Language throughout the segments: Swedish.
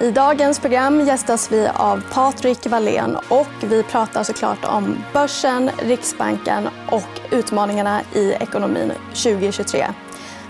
I dagens program gästas vi av Patrik Wallén och vi pratar såklart om börsen, Riksbanken och utmaningarna i ekonomin 2023.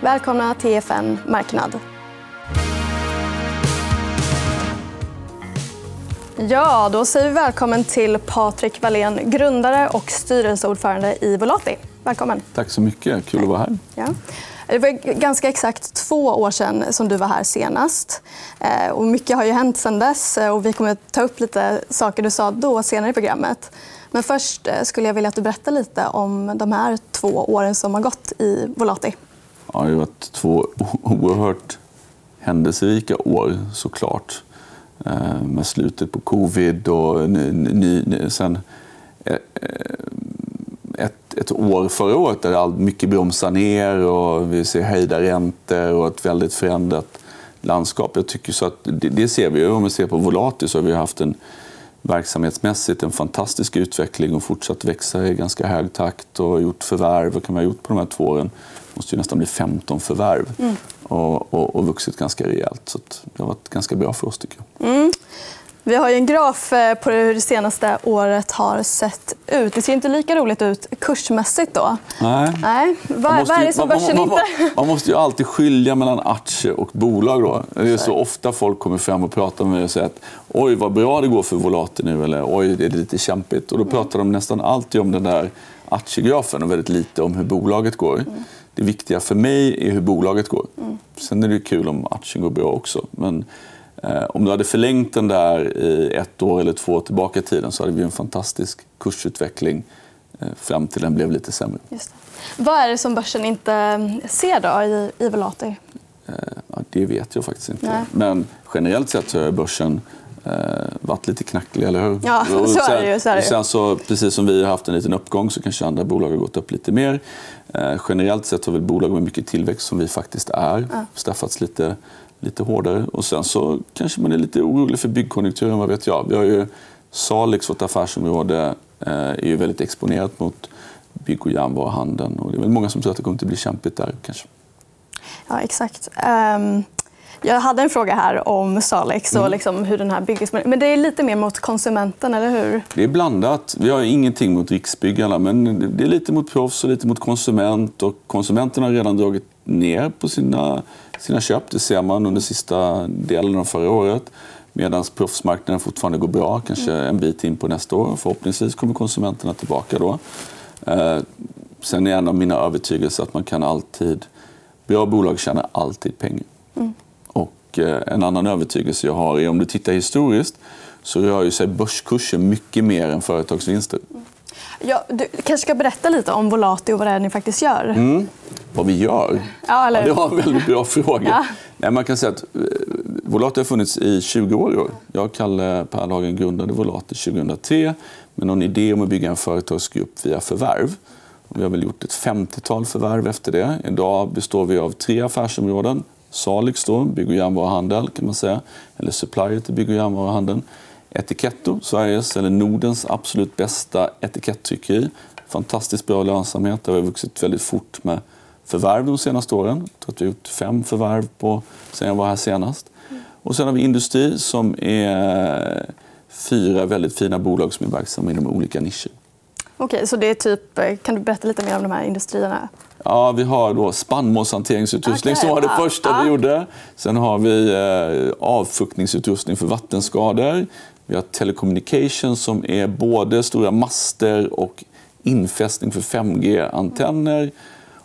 Välkomna till EFN Marknad. Ja, då säger vi välkommen till Patrik Wallén, grundare och styrelseordförande i Volati. Välkommen. Tack så mycket. Kul att vara här. Ja. Det var ganska exakt två år sedan som du var här senast. Eh, och mycket har ju hänt sen dess. Eh, och vi kommer att ta upp lite saker du sa då senare i programmet. Men först eh, skulle jag vilja att du berättar lite om de här två åren som har gått i Volati. Ja, det har varit två oerhört händelserika år, såklart. Med slutet på covid och ny, sen ett, ett år förra året där allt mycket bromsar ner och vi ser höjda räntor och ett väldigt förändrat landskap. Jag tycker så att det, det ser vi. Om vi ser på Volati så har vi haft en verksamhetsmässigt en fantastisk utveckling och fortsatt växa i ganska hög takt och gjort förvärv. Vad kan vi ha gjort på de här två åren? Det måste ju nästan bli 15 förvärv mm. och, och, och vuxit ganska rejält. Så det har varit ganska bra för oss, tycker jag. Mm. Vi har en graf eh, på hur det senaste året har sett ut. Det ser inte lika roligt ut kursmässigt. Då. Nej. Nej. Vad, måste, är det som börsen inte... Man måste ju alltid skilja mellan aktie och bolag. Då. Det är så ofta folk kommer fram och pratar med mig och säger att oj, vad bra det går för Volati nu eller oj, det är lite kämpigt. Och då pratar de nästan alltid om den där aktiegrafen och väldigt lite om hur bolaget går. Mm. Det viktiga för mig är hur bolaget går. Mm. Sen är det kul om aktien går bra också. Men om du hade förlängt den där i ett år eller två år tillbaka i tiden så hade vi en fantastisk kursutveckling eh, fram till den blev lite sämre. Just det. Vad är det som börsen inte mm, ser då i, i Volati? Eh, ja, det vet jag faktiskt inte. Nej. Men generellt sett så har börsen eh, varit lite knacklig, eller hur? Ja, så är det ju. Så är det. Sen så, precis som vi har haft en liten uppgång så kanske andra bolag har gått upp lite mer. Eh, generellt sett har väl bolag med mycket tillväxt, som vi faktiskt är, ja. straffats lite lite hårdare. Och sen så kanske man är lite orolig för byggkonjunkturen, vad vet jag. Vi har ju Salix, vårt affärsområde, eh, är ju väldigt exponerat mot bygg och järnvaruhandeln. Och det är väl många som tror att det kommer att bli kämpigt där. Kanske. Ja, exakt. Um... Jag hade en fråga här om Salix och mm. liksom hur den här byggs. Men det är lite mer mot konsumenten, eller hur? Det är blandat. Vi har ingenting mot Riksbyggarna, men det är lite mot proffs och lite mot konsument. Och konsumenterna har redan dragit ner på sina, sina köp. Det ser man under sista delen av förra året. Medan proffsmarknaden fortfarande går bra, kanske mm. en bit in på nästa år. Förhoppningsvis kommer konsumenterna tillbaka då. Eh, sen är en av mina övertygelser att man kan alltid... Bra bolag tjänar alltid pengar. Mm. Och eh, en annan övertygelse jag har är om du tittar historiskt så rör ju sig börskursen mycket mer än företagsvinster. Mm. Ja, du kanske ska berätta lite om Volati och vad det är ni faktiskt gör. Mm. Vad vi gör? Ja, eller... ja, det var en väldigt bra fråga. Ja. Nej, man kan säga att eh, Volati har funnits i 20 år. I år. Jag och Kalle Perhagen grundade Volati 2003 med någon idé om att bygga en företagsgrupp via förvärv. Vi har väl gjort ett 50-tal förvärv efter det. Idag består vi av tre affärsområden. Salix, då, bygg och järnvaruhandel, kan man säga. eller supplier till bygg och järnvaruhandeln. Etiketto, Sveriges eller Nordens absolut bästa etiketttryckeri. Fantastiskt bra lönsamhet. Det har vuxit väldigt fort med förvärv de senaste åren. Jag tror att vi har gjort fem förvärv på, sen jag var här senast. Och sen har vi industri som är fyra väldigt fina bolag som är verksamma inom olika nischer. Okej, så det är typ, kan du berätta lite mer om de här industrierna? Ja, vi har då spannmålshanteringsutrustning okay, som var det wow. första vi gjorde. Sen har vi eh, avfuktningsutrustning för vattenskador. Vi har telecommunication som är både stora master och infästning för 5G-antenner.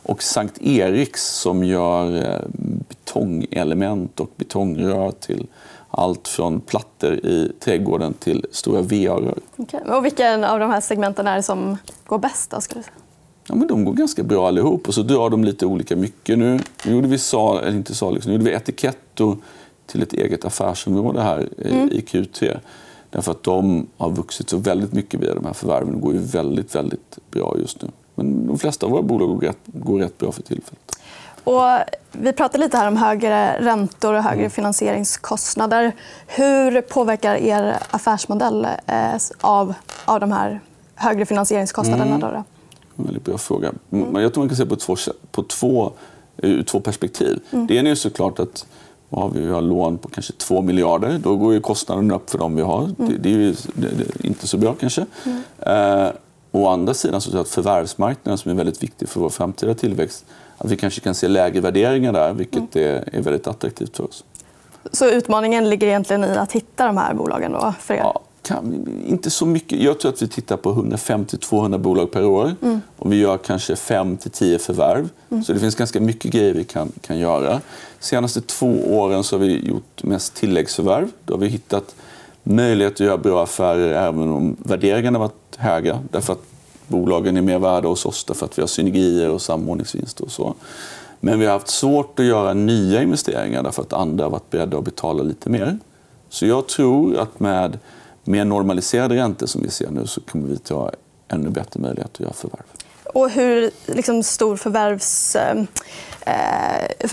Och Sankt Eriks som gör eh, betongelement och betongrör till allt från plattor i trädgården till stora VA-rör. Okay. Och vilken av de här segmenten är det som går bäst? Då, skulle du säga? Ja, men de går ganska bra allihop och så drar de lite olika mycket. Nu, nu gjorde vi, sal, eller inte sal, nu gjorde vi etiketto till ett eget affärsområde här mm. i Q3. Därför att de har vuxit så väldigt mycket via de här förvärven och går ju väldigt, väldigt bra just nu. Men de flesta av våra bolag går rätt, går rätt bra för tillfället. Och vi pratade lite här om högre räntor och högre mm. finansieringskostnader. Hur påverkar er affärsmodell eh, av, av de här högre finansieringskostnaderna? Mm. Då? En väldigt bra fråga. Mm. Jag tror man kan se på två, på två, ur två perspektiv. Mm. Det ena är såklart att har vi, har lån på kanske 2 miljarder. Då går ju kostnaden upp för de vi har. Mm. Det, det, är ju det, det är inte så bra kanske. Mm. Eh, å andra sidan så tror jag att förvärvsmarknaden som är väldigt viktig för vår framtida tillväxt, att vi kanske kan se lägre värderingar där, vilket mm. är, är väldigt attraktivt för oss. Så utmaningen ligger egentligen i att hitta de här bolagen då för er? Ja, kan, inte så mycket. Jag tror att vi tittar på 150-200 bolag per år. Mm. Och vi gör kanske 5-10 förvärv. Mm. Så det finns ganska mycket grejer vi kan, kan göra. De senaste två åren så har vi gjort mest tilläggsförvärv. Då har vi hittat möjlighet att göra bra affärer även om värderingarna varit höga. Därför att bolagen är mer värda hos oss därför att vi har synergier och samordningsvinster. Och så. Men vi har haft svårt att göra nya investeringar därför att andra har varit beredda att betala lite mer. Så jag tror att med mer normaliserade räntor som vi ser nu så kommer vi att ha ännu bättre möjlighet att göra förvärv. Och hur liksom, stor förvärvs, eh,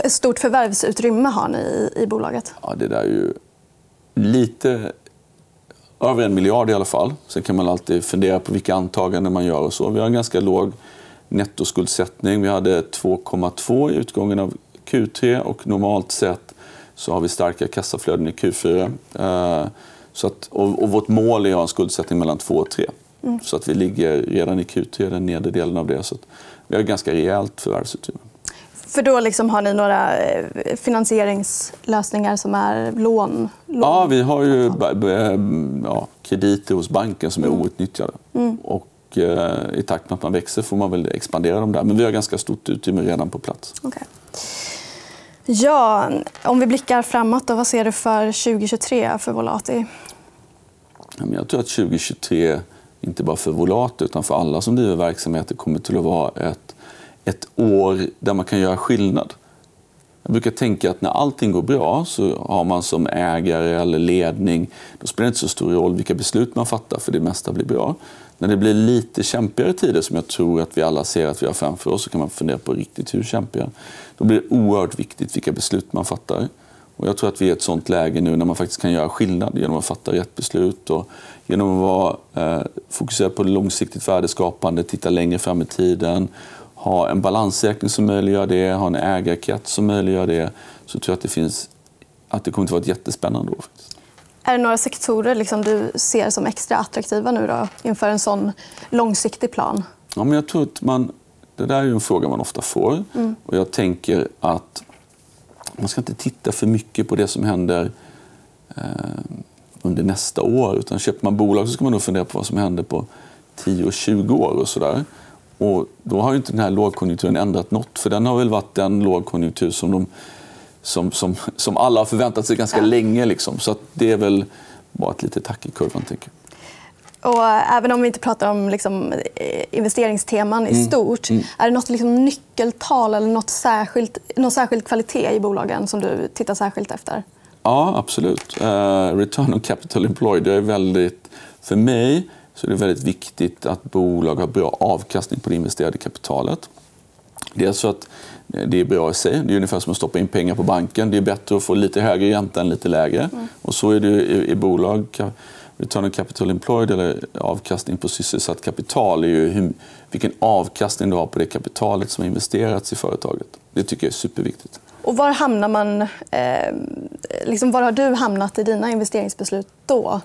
stort förvärvsutrymme har ni i, i bolaget? Ja, det där är ju lite över en miljard i alla fall. Sen kan man alltid fundera på vilka antaganden man gör. och så. Vi har en ganska låg nettoskuldsättning. Vi hade 2,2 i utgången av Q3 och normalt sett så har vi starka kassaflöden i Q4. Eh, så att, och, och vårt mål är att ha en skuldsättning mellan 2 och 3. Mm. Så att vi ligger redan i Q3, den nedre delen av det. Så vi har ett ganska rejält förvärvsutrymme. För då liksom har ni några eh, finansieringslösningar som är lån? lån. Ja, vi har ju ja, krediter hos banken som är mm. outnyttjade. Mm. Och eh, I takt med att man växer får man väl expandera dem där. Men vi har ganska stort utrymme redan på plats. Okay. Ja, om vi blickar framåt, då, vad ser du för 2023 för Volati? Jag tror att 2023, inte bara för Volati utan för alla som driver verksamheter kommer till att vara ett, ett år där man kan göra skillnad. Jag brukar tänka att när allting går bra så har man som ägare eller ledning, då spelar det inte så stor roll vilka beslut man fattar för det mesta blir bra. När det blir lite kämpigare tider som jag tror att vi alla ser att vi har framför oss så kan man fundera på riktigt hur kämpiga. Då blir det oerhört viktigt vilka beslut man fattar. Och jag tror att vi är i ett sånt läge nu när man faktiskt kan göra skillnad genom att fatta rätt beslut och genom att vara eh, fokuserad på långsiktigt värdeskapande, titta längre fram i tiden, ha en balansräkning som möjliggör det, ha en ägarkrets som möjliggör det, så tror jag att det, finns, att det kommer att vara ett jättespännande år. Är det några sektorer liksom du ser som extra attraktiva nu då, inför en sån långsiktig plan? Ja, men jag tror att man, det där är en fråga man ofta får. Mm. Och jag tänker att man ska inte titta för mycket på det som händer eh, under nästa år. Utan köper man bolag så ska man nog fundera på vad som händer på 10 och 20 år. och så där. Och då har ju inte den här lågkonjunkturen ändrat något. För den har väl varit den lågkonjunktur som, de, som, som, som alla har förväntat sig ganska ja. länge. Liksom. Så det är väl bara ett litet tack i kurvan. Tänker och även om vi inte pratar om liksom, eh, investeringsteman i mm. stort, mm. är det något liksom, nyckeltal eller något särskilt, någon särskild kvalitet i bolagen som du tittar särskilt efter? Ja, absolut. Uh, return on capital employed är väldigt... För mig så är det väldigt viktigt att bolag har bra avkastning på det investerade kapitalet. Dels för att det är bra i sig. Det är ungefär som att stoppa in pengar på banken. Det är bättre att få lite högre ränta än lite lägre. Mm. Och så är det i, i bolag. Return on capital employed, eller avkastning på sysselsatt kapital, är ju hur, vilken avkastning du har på det kapitalet som har investerats i företaget. Det tycker jag är superviktigt. Och var, hamnar man, eh, liksom, var har du hamnat i dina investeringsbeslut då?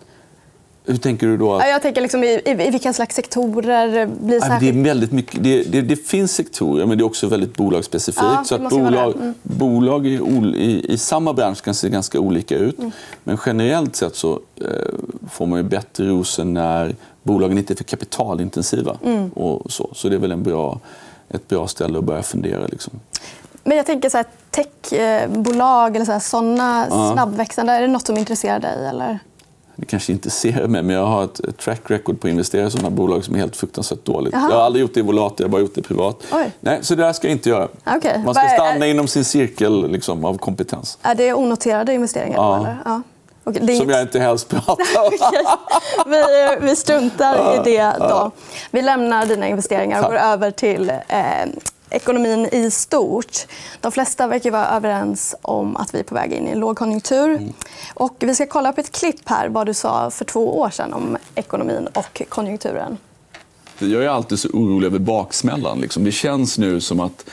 Hur tänker du då? Jag tänker liksom i, i, i vilka slags sektorer blir särskilt... det, är väldigt mycket, det, det, det, finns sektorer, men det är också väldigt bolagsspecifikt. Ja, så att bolag, mm. bolag i, i, i, samma bransch kan se ganska olika ut. Mm. Men generellt sett så eh, får man ju bättre rosen när bolagen inte är för kapitalintensiva. Mm. Och så. så det är väl en bra, ett bra ställe att börja fundera. Liksom. Men jag tänker så här, techbolag eller såna ja. snabbväxande, är det nåt som intresserar dig? Eller? Det kanske inte ser mig, men jag har ett track record på att investera i sådana bolag som är helt fruktansvärt dåligt. Aha. Jag har aldrig gjort det i volat, jag har bara gjort det privat. Oj. Nej, så det där ska jag inte göra. Okay. Man ska stanna inom sin cirkel liksom, av kompetens. Är det onoterade investeringar? Ja. Eller? ja. Okay, som jag inte helst pratar om. okay. vi, vi struntar i det. då. Vi lämnar dina investeringar och går över till eh, ekonomin i stort. De flesta verkar vara överens om att vi är på väg in i en lågkonjunktur. Mm. Och vi ska kolla på ett klipp här vad du sa för två år sedan om ekonomin och konjunkturen. Jag är alltid så orolig över baksmällan. Liksom. Det känns nu som att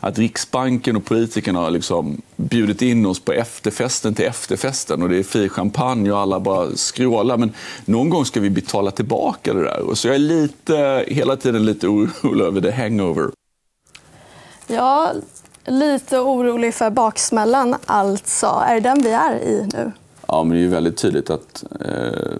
att Riksbanken och politikerna har liksom bjudit in oss på efterfesten till efterfesten. och Det är fri champagne och alla bara skrålar. Men någon gång ska vi betala tillbaka det där. Och så jag är lite, hela tiden lite orolig över the hangover. Ja, lite orolig för baksmällan alltså. Är det den vi är i nu? Ja, men det är väldigt tydligt att eh,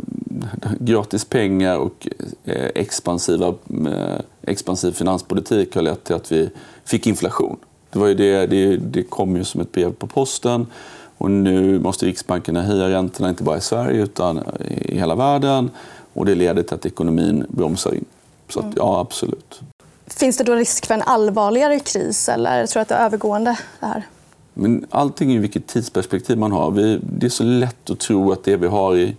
gratis pengar och eh, expansiva, eh, expansiv finanspolitik har lett till att vi fick inflation. Det, var det, det, det kom ju som ett brev på posten. Och nu måste Riksbanken höja räntorna, inte bara i Sverige utan i hela världen. Och det leder till att ekonomin bromsar in. Så att, mm. ja, absolut. Finns det då risk för en allvarligare kris eller tror du att det är övergående? Det här? Men allting är vilket tidsperspektiv man har. Vi, det är så lätt att tro att det vi har i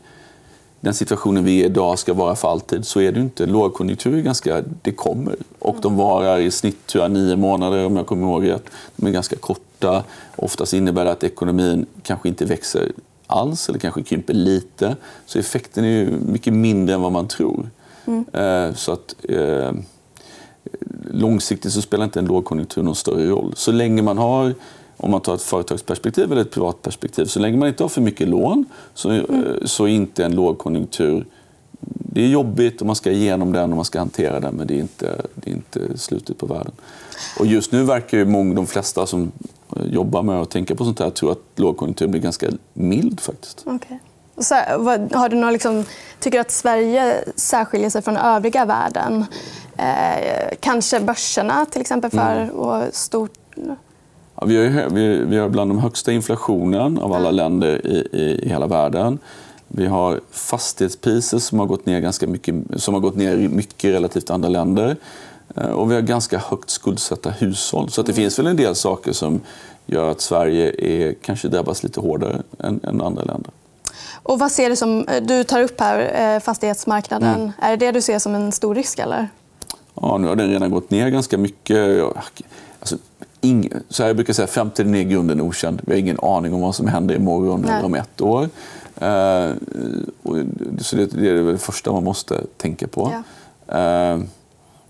den situationen vi är idag ska vara för alltid. Så är det inte. Lågkonjunktur är ganska, det kommer. Och de varar i snitt tror jag, nio månader om jag kommer ihåg rätt. De är ganska korta. Oftast innebär det att ekonomin kanske inte växer alls eller kanske krymper lite. Så effekten är mycket mindre än vad man tror. Mm. Eh, så att, eh, långsiktigt så spelar inte en lågkonjunktur någon större roll. Så länge man har om man tar ett företagsperspektiv eller ett privatperspektiv. Så länge man inte har för mycket lån så, mm. så är inte en lågkonjunktur... Det är jobbigt och man ska igenom den och man ska hantera den men det är inte, det är inte slutet på världen. Och just nu verkar ju många, de flesta som jobbar med att tänka på sånt här tro att lågkonjunkturen blir ganska mild. faktiskt. Okay. Så, vad, har du några, liksom, tycker du att Sverige särskiljer sig från övriga världen? Eh, kanske börserna till exempel för mm. och stort Ja, vi, har, vi, vi har bland de högsta inflationen av alla länder i, i, i, hela världen. Vi har fastighetspriser som har gått ner, ganska mycket, som har gått ner mycket relativt andra länder. Eh, och vi har ganska högt skuldsatta hushåll. Så det finns väl en del saker som gör att Sverige är, kanske drabbas lite hårdare än, än andra länder. Och vad ser du som, du tar upp här eh, fastighetsmarknaden. Mm. Är det det du ser som en stor risk? Eller? Ja, nu har den redan gått ner ganska mycket. Alltså, ing, så här jag brukar säga, framtiden är i grunden okänd. Vi har ingen aning om vad som händer imorgon Nej. eller om ett år. Uh, så det, det, är det första man måste tänka på. Ja. Uh,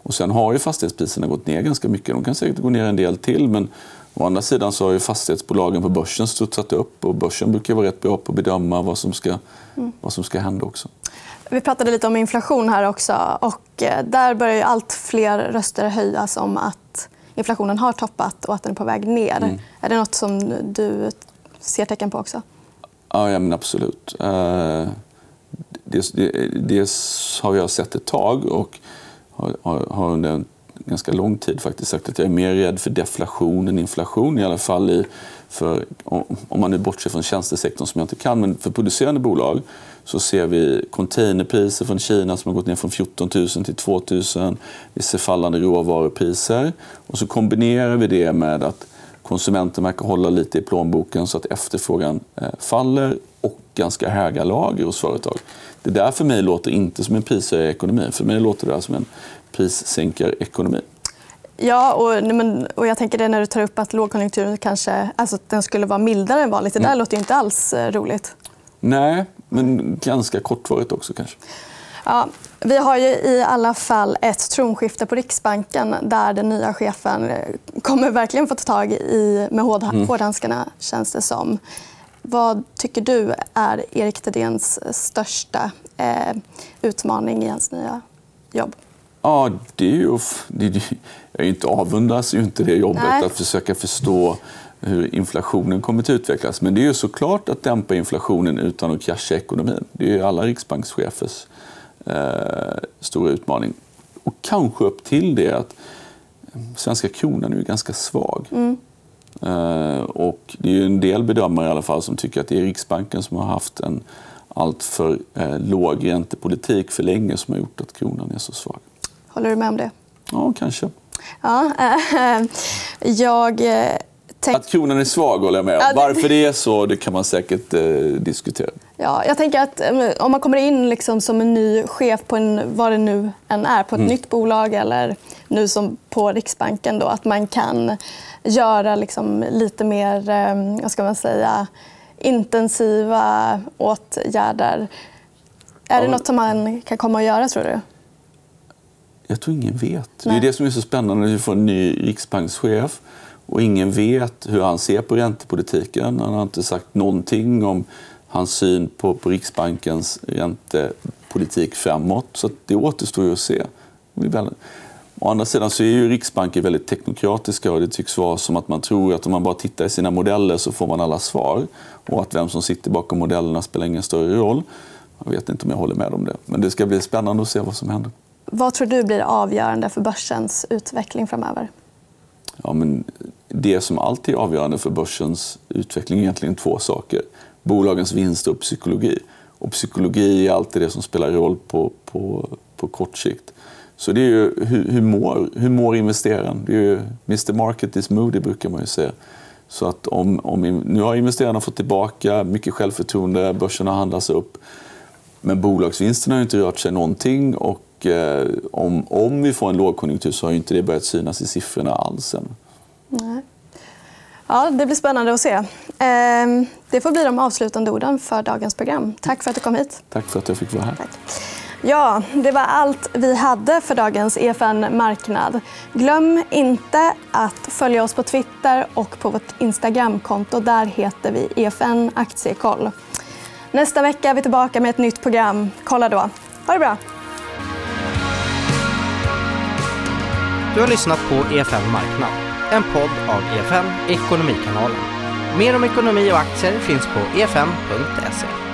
och sen har ju fastighetspriserna gått ner ganska mycket. De kan säkert gå ner en del till. Men å andra sidan så har ju fastighetsbolagen på börsen studsat upp. Och börsen brukar vara rätt bra på att bedöma vad som ska, mm. vad som ska hända också. Vi pratade lite om inflation här också. Och eh, där börjar allt fler röster höjas om att inflationen har toppat och att den är på väg ner. Mm. Är det nåt som du ser tecken på också? Ja, ja men absolut. Eh, det, det, det har jag sett ett tag och har, har under en ganska lång tid faktiskt sagt att jag är mer rädd för deflation än inflation. I alla fall i, för, om man nu bortser från tjänstesektorn som jag inte kan. Men för producerande bolag så ser vi containerpriser från Kina som har gått ner från 14 000 till 2 000. Vi ser fallande råvarupriser. Och så kombinerar vi det med att konsumenten verkar hålla lite i plånboken så att efterfrågan eh, faller och ganska höga lager hos företag. Det där för mig låter inte som en prishöjarekonomi. För mig låter det som en prissänkarekonomi. Ja, och, men, och jag tänker det när du tar upp att lågkonjunkturen kanske alltså, den skulle vara mildare än vanligt. Det där mm. låter inte alls eh, roligt. Nej, men ganska kortvarigt också kanske. Ja, vi har ju i alla fall ett tronskifte på Riksbanken där den nya chefen eh, kommer verkligen få ta tag i med mm. hårdhandskarna, känns det som. Vad tycker du är Erik Thedéens största eh, utmaning i hans nya jobb? Ja, det är ju... Det, jag inte avundas ju inte det jobbet, Nej. att försöka förstå hur inflationen kommer att utvecklas. Men det är ju såklart att dämpa inflationen utan att krascha ekonomin. Det är ju alla riksbankschefers eh, stora utmaning. Och kanske upp till det att svenska kronan är ju ganska svag. Mm. Eh, och det är ju en del bedömare i alla fall som tycker att det är Riksbanken som har haft en alltför eh, låg räntepolitik för länge som har gjort att kronan är så svag. Håller du med om det? Ja, kanske. Ja, äh, jag Tänk... Att kronan är svag håller jag med om. Varför det är så det kan man säkert eh, diskutera. Ja, jag tänker att eh, om man kommer in liksom som en ny chef på en, vad det nu än är, på ett mm. nytt bolag eller nu som på Riksbanken, då, att man kan göra liksom lite mer eh, vad ska man säga, intensiva åtgärder. Är ja. det nåt som man kan komma att göra, tror du? Jag tror ingen vet. Nej. Det är det som är så spännande när vi får en ny riksbankschef Och ingen vet hur han ser på räntepolitiken. Han har inte sagt någonting om hans syn på, på Riksbankens räntepolitik framåt. Så det återstår ju att se. Å andra sidan så är ju Riksbanken väldigt teknokratiska och det tycks vara som att man tror att om man bara tittar i sina modeller så får man alla svar. Och att vem som sitter bakom modellerna spelar ingen större roll. Jag vet inte om jag håller med om det. Men det ska bli spännande att se vad som händer. Vad tror du blir avgörande för börsens utveckling framöver? Ja, men det som alltid är avgörande för börsens utveckling är egentligen två saker. Bolagens vinst och psykologi. Och psykologi är alltid det som spelar roll på, på, på kort sikt. Så det är ju hur, hur, mår, hur mår investeraren? Det är ju, Mr Market is moody, brukar man ju säga. Så att om, om, nu har investerarna fått tillbaka mycket självförtroende, börsen har handlats upp. Men bolagsvinsterna har inte rört sig någonting. Och, eh, om, om vi får en lågkonjunktur så har inte det börjat synas i siffrorna alls än. Nej. Ja, det blir spännande att se. Ehm, det får bli de avslutande orden för dagens program. Tack för att du kom hit. Tack för att jag fick vara här. Tack. Ja, det var allt vi hade för dagens EFN Marknad. Glöm inte att följa oss på Twitter och på vårt Instagramkonto. Där heter vi EFN Aktiekoll. Nästa vecka är vi tillbaka med ett nytt program. Kolla då. Ha det bra. Du har lyssnat på EFN Marknad, en podd av EFN Ekonomikanalen. Mer om ekonomi och aktier finns på efn.se.